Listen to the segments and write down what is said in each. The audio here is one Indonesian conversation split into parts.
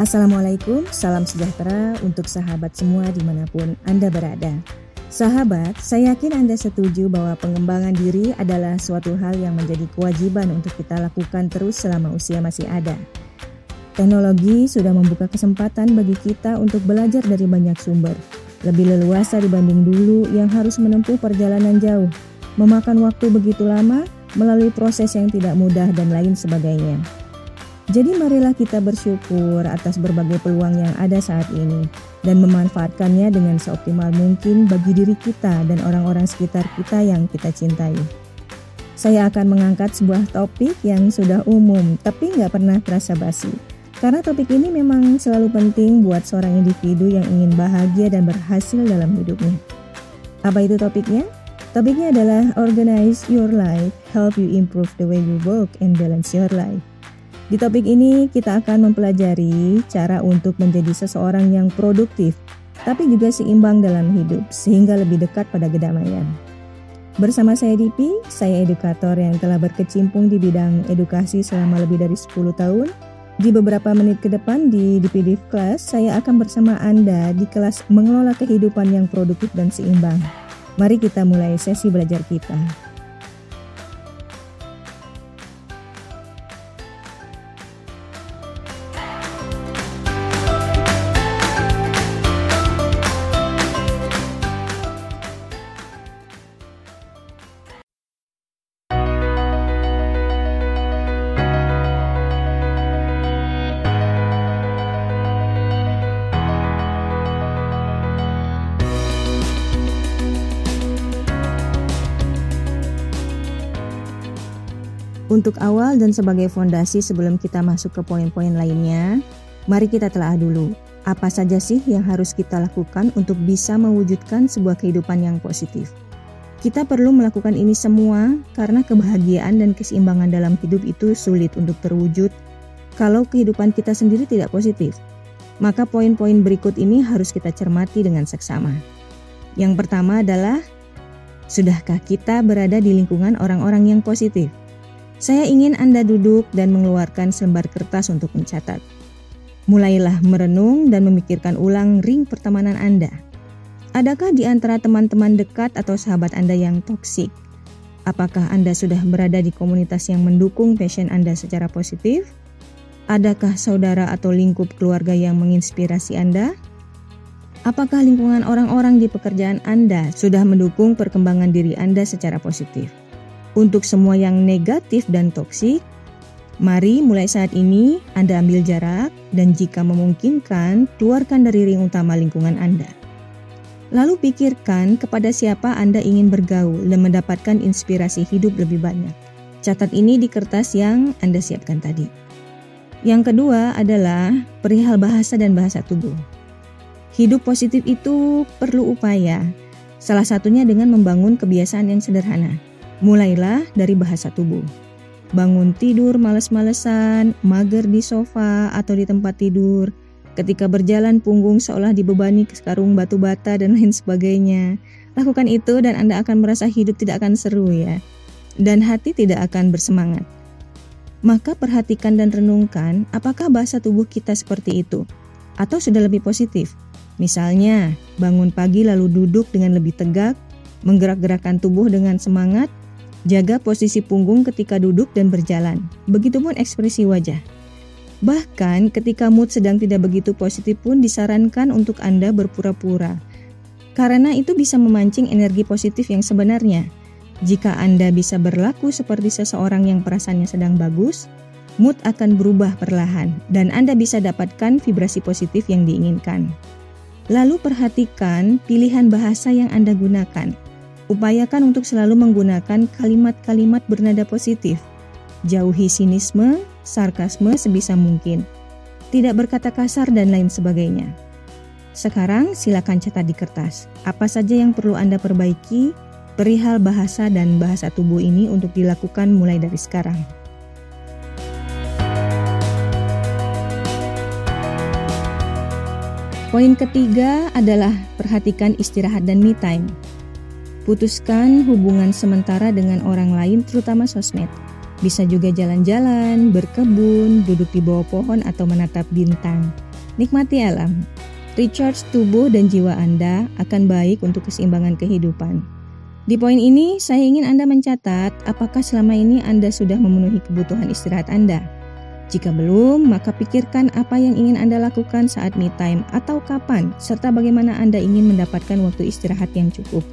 Assalamualaikum, salam sejahtera untuk sahabat semua di mana pun Anda berada. Sahabat, saya yakin Anda setuju bahwa pengembangan diri adalah suatu hal yang menjadi kewajiban untuk kita lakukan terus selama usia masih ada. Teknologi sudah membuka kesempatan bagi kita untuk belajar dari banyak sumber, lebih leluasa dibanding dulu yang harus menempuh perjalanan jauh, memakan waktu begitu lama, melalui proses yang tidak mudah dan lain sebagainya. Jadi marilah kita bersyukur atas berbagai peluang yang ada saat ini dan memanfaatkannya dengan seoptimal mungkin bagi diri kita dan orang-orang sekitar kita yang kita cintai. Saya akan mengangkat sebuah topik yang sudah umum tapi nggak pernah terasa basi. Karena topik ini memang selalu penting buat seorang individu yang ingin bahagia dan berhasil dalam hidupnya. Apa itu topiknya? Topiknya adalah Organize Your Life, Help You Improve the Way You Work and Balance Your Life. Di topik ini kita akan mempelajari cara untuk menjadi seseorang yang produktif, tapi juga seimbang dalam hidup sehingga lebih dekat pada kedamaian. Bersama saya Dipi, saya edukator yang telah berkecimpung di bidang edukasi selama lebih dari 10 tahun. Di beberapa menit ke depan di DPD Class, saya akan bersama Anda di kelas mengelola kehidupan yang produktif dan seimbang. Mari kita mulai sesi belajar kita. Untuk awal dan sebagai fondasi sebelum kita masuk ke poin-poin lainnya, mari kita telah dulu. Apa saja sih yang harus kita lakukan untuk bisa mewujudkan sebuah kehidupan yang positif? Kita perlu melakukan ini semua karena kebahagiaan dan keseimbangan dalam hidup itu sulit untuk terwujud kalau kehidupan kita sendiri tidak positif. Maka poin-poin berikut ini harus kita cermati dengan seksama. Yang pertama adalah, sudahkah kita berada di lingkungan orang-orang yang positif? Saya ingin Anda duduk dan mengeluarkan selembar kertas untuk mencatat. Mulailah merenung dan memikirkan ulang ring pertemanan Anda. Adakah di antara teman-teman dekat atau sahabat Anda yang toksik? Apakah Anda sudah berada di komunitas yang mendukung passion Anda secara positif? Adakah saudara atau lingkup keluarga yang menginspirasi Anda? Apakah lingkungan orang-orang di pekerjaan Anda sudah mendukung perkembangan diri Anda secara positif? Untuk semua yang negatif dan toksik, mari mulai saat ini Anda ambil jarak dan jika memungkinkan, keluarkan dari ring utama lingkungan Anda. Lalu pikirkan kepada siapa Anda ingin bergaul dan mendapatkan inspirasi hidup lebih banyak. Catat ini di kertas yang Anda siapkan tadi. Yang kedua adalah perihal bahasa dan bahasa tubuh. Hidup positif itu perlu upaya, salah satunya dengan membangun kebiasaan yang sederhana. Mulailah dari bahasa tubuh. Bangun tidur males-malesan, mager di sofa atau di tempat tidur. Ketika berjalan punggung seolah dibebani ke karung batu bata dan lain sebagainya. Lakukan itu dan Anda akan merasa hidup tidak akan seru ya. Dan hati tidak akan bersemangat. Maka perhatikan dan renungkan apakah bahasa tubuh kita seperti itu. Atau sudah lebih positif. Misalnya, bangun pagi lalu duduk dengan lebih tegak, menggerak-gerakkan tubuh dengan semangat, Jaga posisi punggung ketika duduk dan berjalan. Begitupun ekspresi wajah. Bahkan ketika mood sedang tidak begitu positif pun disarankan untuk Anda berpura-pura. Karena itu bisa memancing energi positif yang sebenarnya. Jika Anda bisa berlaku seperti seseorang yang perasaannya sedang bagus, mood akan berubah perlahan dan Anda bisa dapatkan vibrasi positif yang diinginkan. Lalu perhatikan pilihan bahasa yang Anda gunakan. Upayakan untuk selalu menggunakan kalimat-kalimat bernada positif. Jauhi sinisme, sarkasme sebisa mungkin. Tidak berkata kasar dan lain sebagainya. Sekarang silakan catat di kertas. Apa saja yang perlu Anda perbaiki perihal bahasa dan bahasa tubuh ini untuk dilakukan mulai dari sekarang. Poin ketiga adalah perhatikan istirahat dan me time. Putuskan hubungan sementara dengan orang lain terutama sosmed. Bisa juga jalan-jalan, berkebun, duduk di bawah pohon atau menatap bintang. Nikmati alam. Recharge tubuh dan jiwa Anda akan baik untuk keseimbangan kehidupan. Di poin ini, saya ingin Anda mencatat apakah selama ini Anda sudah memenuhi kebutuhan istirahat Anda. Jika belum, maka pikirkan apa yang ingin Anda lakukan saat me time atau kapan, serta bagaimana Anda ingin mendapatkan waktu istirahat yang cukup.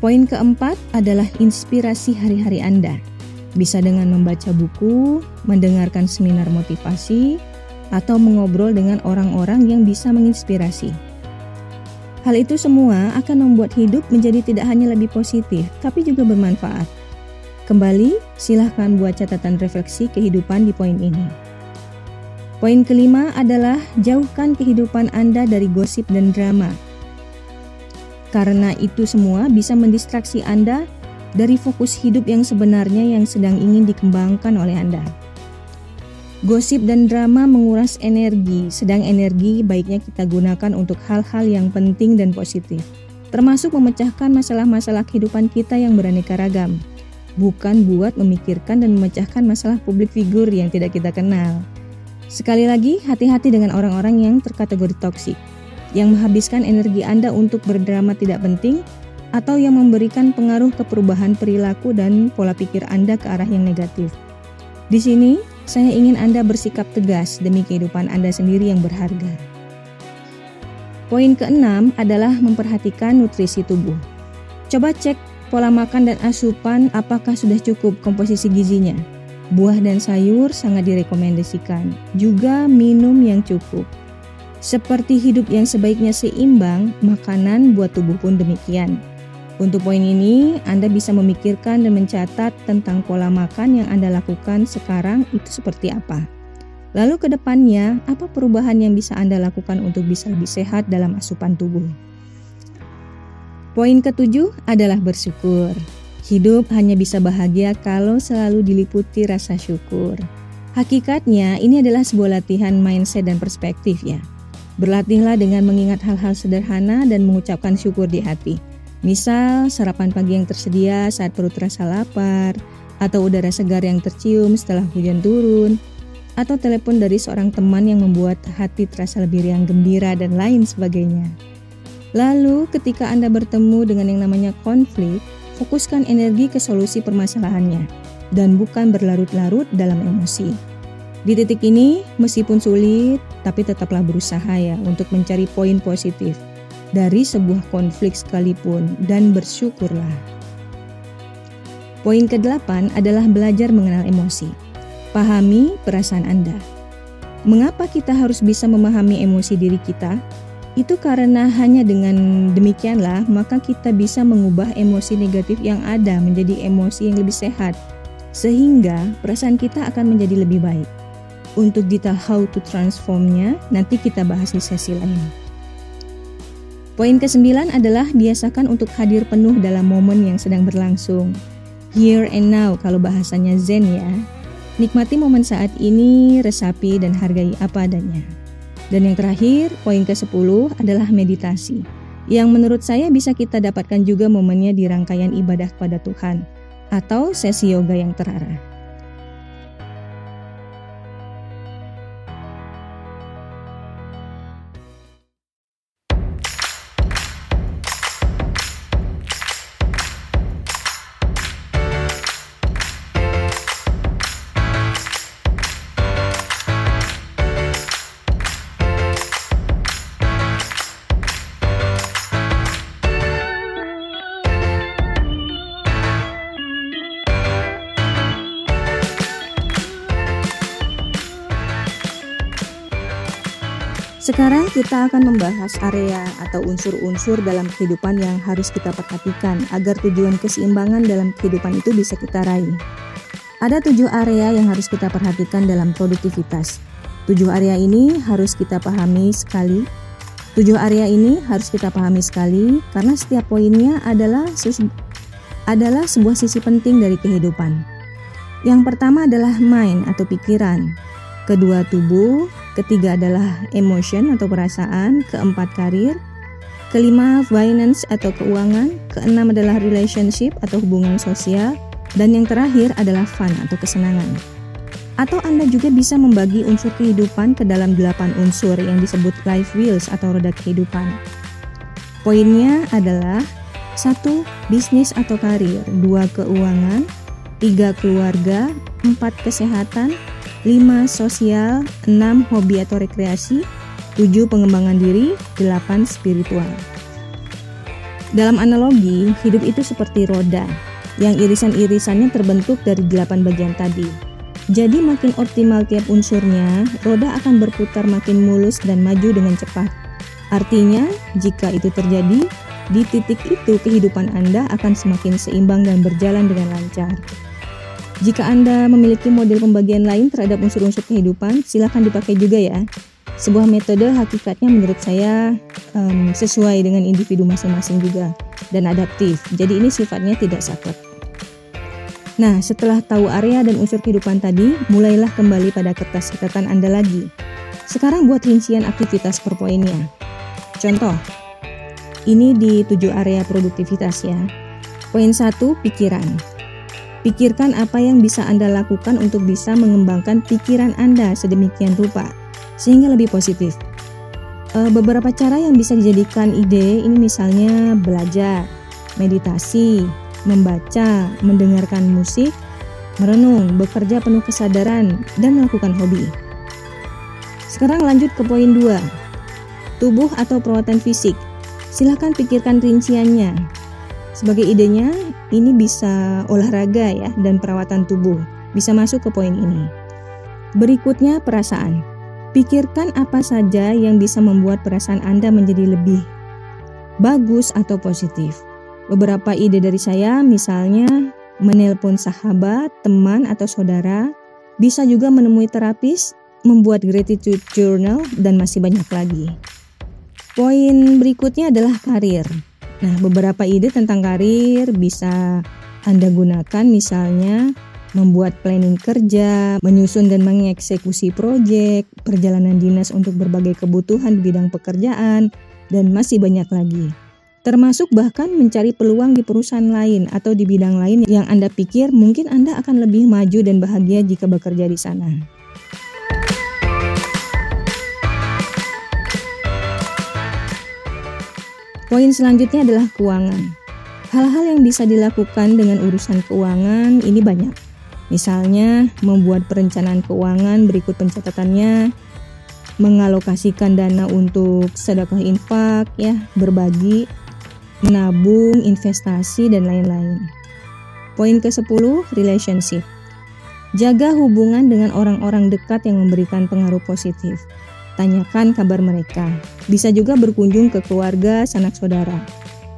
Poin keempat adalah inspirasi hari-hari Anda. Bisa dengan membaca buku, mendengarkan seminar motivasi, atau mengobrol dengan orang-orang yang bisa menginspirasi. Hal itu semua akan membuat hidup menjadi tidak hanya lebih positif, tapi juga bermanfaat. Kembali, silahkan buat catatan refleksi kehidupan di poin ini. Poin kelima adalah jauhkan kehidupan Anda dari gosip dan drama. Karena itu semua bisa mendistraksi Anda dari fokus hidup yang sebenarnya yang sedang ingin dikembangkan oleh Anda. Gosip dan drama menguras energi, sedang energi baiknya kita gunakan untuk hal-hal yang penting dan positif, termasuk memecahkan masalah-masalah kehidupan kita yang beraneka ragam bukan buat memikirkan dan memecahkan masalah publik figur yang tidak kita kenal. Sekali lagi, hati-hati dengan orang-orang yang terkategori toksik, yang menghabiskan energi Anda untuk berdrama tidak penting, atau yang memberikan pengaruh ke perubahan perilaku dan pola pikir Anda ke arah yang negatif. Di sini, saya ingin Anda bersikap tegas demi kehidupan Anda sendiri yang berharga. Poin keenam adalah memperhatikan nutrisi tubuh. Coba cek Pola makan dan asupan apakah sudah cukup komposisi gizinya? Buah dan sayur sangat direkomendasikan. Juga minum yang cukup. Seperti hidup yang sebaiknya seimbang, makanan buat tubuh pun demikian. Untuk poin ini, Anda bisa memikirkan dan mencatat tentang pola makan yang Anda lakukan sekarang itu seperti apa. Lalu ke depannya, apa perubahan yang bisa Anda lakukan untuk bisa lebih sehat dalam asupan tubuh? Poin ketujuh adalah bersyukur. Hidup hanya bisa bahagia kalau selalu diliputi rasa syukur. Hakikatnya, ini adalah sebuah latihan mindset dan perspektif ya. Berlatihlah dengan mengingat hal-hal sederhana dan mengucapkan syukur di hati. Misal, sarapan pagi yang tersedia saat perut terasa lapar, atau udara segar yang tercium setelah hujan turun, atau telepon dari seorang teman yang membuat hati terasa lebih riang gembira dan lain sebagainya. Lalu, ketika Anda bertemu dengan yang namanya konflik, fokuskan energi ke solusi permasalahannya dan bukan berlarut-larut dalam emosi. Di titik ini, meskipun sulit, tapi tetaplah berusaha ya untuk mencari poin positif dari sebuah konflik sekalipun dan bersyukurlah. Poin ke-8 adalah belajar mengenal emosi. Pahami perasaan Anda. Mengapa kita harus bisa memahami emosi diri kita itu karena hanya dengan demikianlah maka kita bisa mengubah emosi negatif yang ada menjadi emosi yang lebih sehat sehingga perasaan kita akan menjadi lebih baik. Untuk detail how to transformnya nanti kita bahas di sesi lain. Poin ke-9 adalah biasakan untuk hadir penuh dalam momen yang sedang berlangsung. Here and now kalau bahasanya Zen ya. Nikmati momen saat ini, resapi dan hargai apa adanya. Dan yang terakhir, poin ke-10 adalah meditasi. Yang menurut saya bisa kita dapatkan juga momennya di rangkaian ibadah kepada Tuhan atau sesi yoga yang terarah. Sekarang kita akan membahas area atau unsur-unsur dalam kehidupan yang harus kita perhatikan agar tujuan keseimbangan dalam kehidupan itu bisa kita raih. Ada tujuh area yang harus kita perhatikan dalam produktivitas. Tujuh area ini harus kita pahami sekali. Tujuh area ini harus kita pahami sekali karena setiap poinnya adalah adalah sebuah sisi penting dari kehidupan. Yang pertama adalah mind atau pikiran. Kedua tubuh, Ketiga adalah emotion atau perasaan, keempat karir, kelima finance atau keuangan, keenam adalah relationship atau hubungan sosial, dan yang terakhir adalah fun atau kesenangan. Atau Anda juga bisa membagi unsur kehidupan ke dalam delapan unsur yang disebut life wheels atau roda kehidupan. Poinnya adalah satu Bisnis atau karir. Dua Keuangan. Tiga Keluarga. Empat Kesehatan lima Sosial enam Hobi atau rekreasi tujuh Pengembangan diri delapan Spiritual Dalam analogi, hidup itu seperti roda yang irisan-irisannya terbentuk dari delapan bagian tadi. Jadi makin optimal tiap unsurnya, roda akan berputar makin mulus dan maju dengan cepat. Artinya, jika itu terjadi, di titik itu kehidupan Anda akan semakin seimbang dan berjalan dengan lancar. Jika Anda memiliki model pembagian lain terhadap unsur-unsur kehidupan, silakan dipakai juga ya. Sebuah metode hakikatnya menurut saya um, sesuai dengan individu masing-masing juga dan adaptif. Jadi ini sifatnya tidak saklek. Nah, setelah tahu area dan unsur kehidupan tadi, mulailah kembali pada kertas catatan Anda lagi. Sekarang buat rincian aktivitas per poinnya. Contoh, ini di tujuh area produktivitas ya. Poin satu, pikiran. Pikirkan apa yang bisa Anda lakukan untuk bisa mengembangkan pikiran Anda sedemikian rupa, sehingga lebih positif. E, beberapa cara yang bisa dijadikan ide ini misalnya belajar, meditasi, membaca, mendengarkan musik, merenung, bekerja penuh kesadaran, dan melakukan hobi. Sekarang lanjut ke poin 2. Tubuh atau perawatan fisik. Silahkan pikirkan rinciannya. Sebagai idenya, ini bisa olahraga ya dan perawatan tubuh. Bisa masuk ke poin ini. Berikutnya perasaan. Pikirkan apa saja yang bisa membuat perasaan Anda menjadi lebih bagus atau positif. Beberapa ide dari saya misalnya menelpon sahabat, teman atau saudara, bisa juga menemui terapis, membuat gratitude journal dan masih banyak lagi. Poin berikutnya adalah karir. Nah, beberapa ide tentang karir bisa Anda gunakan misalnya membuat planning kerja, menyusun dan mengeksekusi proyek, perjalanan dinas untuk berbagai kebutuhan di bidang pekerjaan, dan masih banyak lagi termasuk bahkan mencari peluang di perusahaan lain atau di bidang lain yang Anda pikir mungkin Anda akan lebih maju dan bahagia jika bekerja di sana. Poin selanjutnya adalah keuangan. Hal-hal yang bisa dilakukan dengan urusan keuangan ini banyak. Misalnya, membuat perencanaan keuangan berikut pencatatannya, mengalokasikan dana untuk sedekah infak ya, berbagi, menabung, investasi, dan lain-lain. Poin ke-10, relationship. Jaga hubungan dengan orang-orang dekat yang memberikan pengaruh positif. Tanyakan kabar mereka. Bisa juga berkunjung ke keluarga, sanak saudara.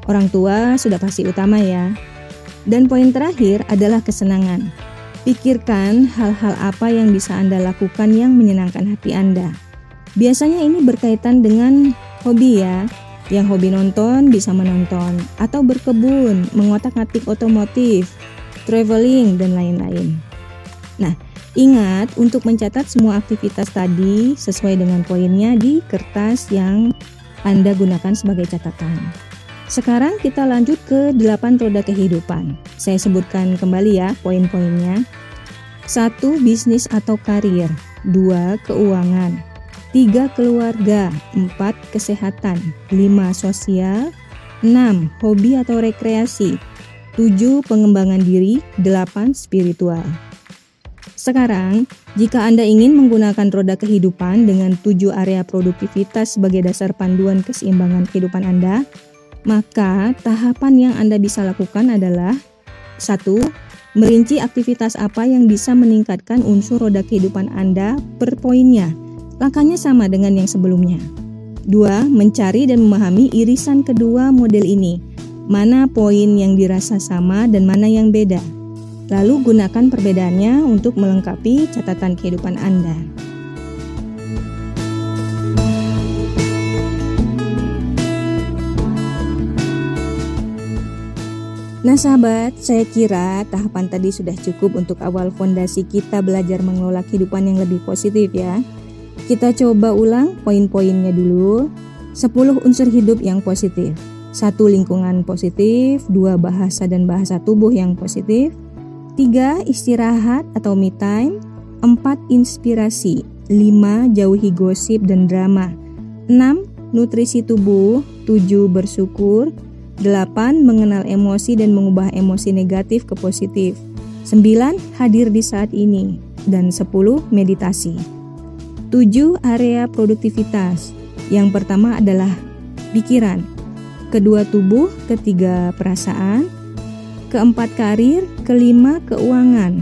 Orang tua sudah pasti utama ya. Dan poin terakhir adalah kesenangan. Pikirkan hal-hal apa yang bisa Anda lakukan yang menyenangkan hati Anda. Biasanya ini berkaitan dengan hobi ya, yang hobi nonton bisa menonton atau berkebun, mengotak-atik otomotif, traveling, dan lain-lain. Nah, ingat untuk mencatat semua aktivitas tadi sesuai dengan poinnya di kertas yang Anda gunakan sebagai catatan. Sekarang kita lanjut ke 8 roda kehidupan. Saya sebutkan kembali ya poin-poinnya. 1. Bisnis atau karir 2. Keuangan 3 keluarga, 4 kesehatan, 5 sosial, 6 hobi atau rekreasi, 7 pengembangan diri, 8 spiritual. Sekarang, jika Anda ingin menggunakan roda kehidupan dengan 7 area produktivitas sebagai dasar panduan keseimbangan kehidupan Anda, maka tahapan yang Anda bisa lakukan adalah 1. Merinci aktivitas apa yang bisa meningkatkan unsur roda kehidupan Anda per poinnya Langkahnya sama dengan yang sebelumnya. Dua, mencari dan memahami irisan kedua model ini. Mana poin yang dirasa sama dan mana yang beda. Lalu gunakan perbedaannya untuk melengkapi catatan kehidupan Anda. Nah sahabat, saya kira tahapan tadi sudah cukup untuk awal fondasi kita belajar mengelola kehidupan yang lebih positif ya. Kita coba ulang poin-poinnya dulu. 10 unsur hidup yang positif. Satu lingkungan positif, dua bahasa dan bahasa tubuh yang positif, tiga istirahat atau me time, 4. Inspirasi 5. Jauhi gosip dan drama 6. Nutrisi tubuh 7. Bersyukur 8. Mengenal emosi dan mengubah emosi negatif ke positif 9. Hadir di saat ini dan 10. Meditasi 7. Area produktivitas Yang pertama adalah pikiran Kedua tubuh, ketiga perasaan Keempat karir, kelima keuangan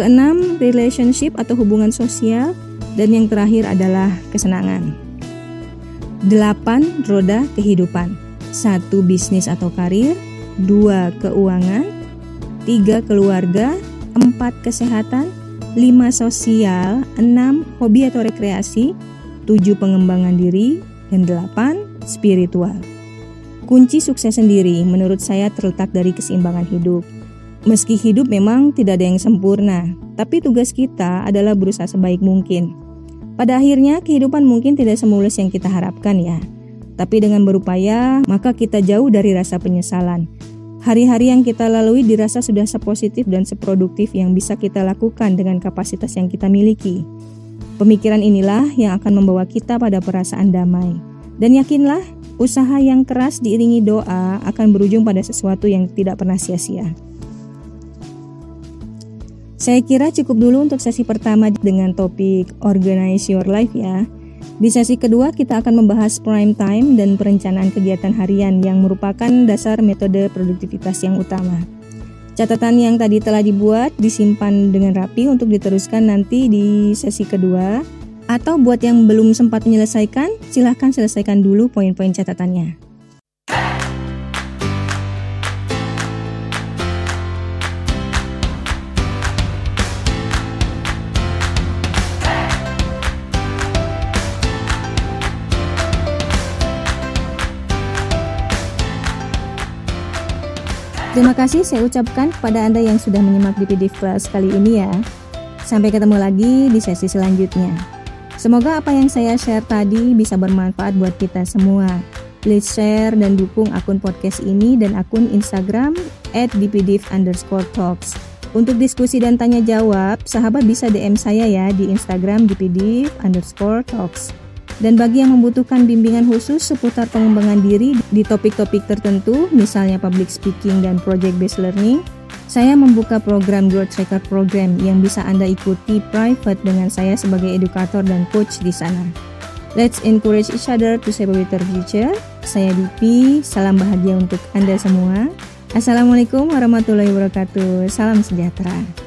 Keenam relationship atau hubungan sosial Dan yang terakhir adalah kesenangan. Delapan roda kehidupan. Satu bisnis atau karir. Dua keuangan. Tiga keluarga. Empat kesehatan. Lima sosial. Enam hobi atau rekreasi. Tujuh pengembangan diri. Dan delapan spiritual Kunci sukses sendiri menurut saya terletak dari keseimbangan hidup. Meski hidup memang tidak ada yang sempurna, tapi tugas kita adalah berusaha sebaik mungkin. Pada akhirnya kehidupan mungkin tidak semulus yang kita harapkan ya. Tapi dengan berupaya, maka kita jauh dari rasa penyesalan. Hari-hari yang kita lalui dirasa sudah sepositif dan seproduktif yang bisa kita lakukan dengan kapasitas yang kita miliki. Pemikiran inilah yang akan membawa kita pada perasaan damai. Dan yakinlah, Usaha yang keras diiringi doa akan berujung pada sesuatu yang tidak pernah sia-sia. Saya kira cukup dulu untuk sesi pertama dengan topik Organize Your Life ya. Di sesi kedua kita akan membahas prime time dan perencanaan kegiatan harian yang merupakan dasar metode produktivitas yang utama. Catatan yang tadi telah dibuat disimpan dengan rapi untuk diteruskan nanti di sesi kedua atau buat yang belum sempat menyelesaikan, silahkan selesaikan dulu poin-poin catatannya. Terima kasih saya ucapkan kepada Anda yang sudah menyimak di PDF Class kali ini ya. Sampai ketemu lagi di sesi selanjutnya. Semoga apa yang saya share tadi bisa bermanfaat buat kita semua. Please share dan dukung akun podcast ini dan akun Instagram at underscore talks. Untuk diskusi dan tanya jawab, sahabat bisa DM saya ya di Instagram dpdiv underscore talks. Dan bagi yang membutuhkan bimbingan khusus seputar pengembangan diri di topik-topik tertentu, misalnya public speaking dan project based learning, saya membuka program Growth Tracker Program yang bisa Anda ikuti private dengan saya sebagai edukator dan coach di sana. Let's encourage each other to save a better future. Saya Dipi, salam bahagia untuk Anda semua. Assalamualaikum warahmatullahi wabarakatuh. Salam sejahtera.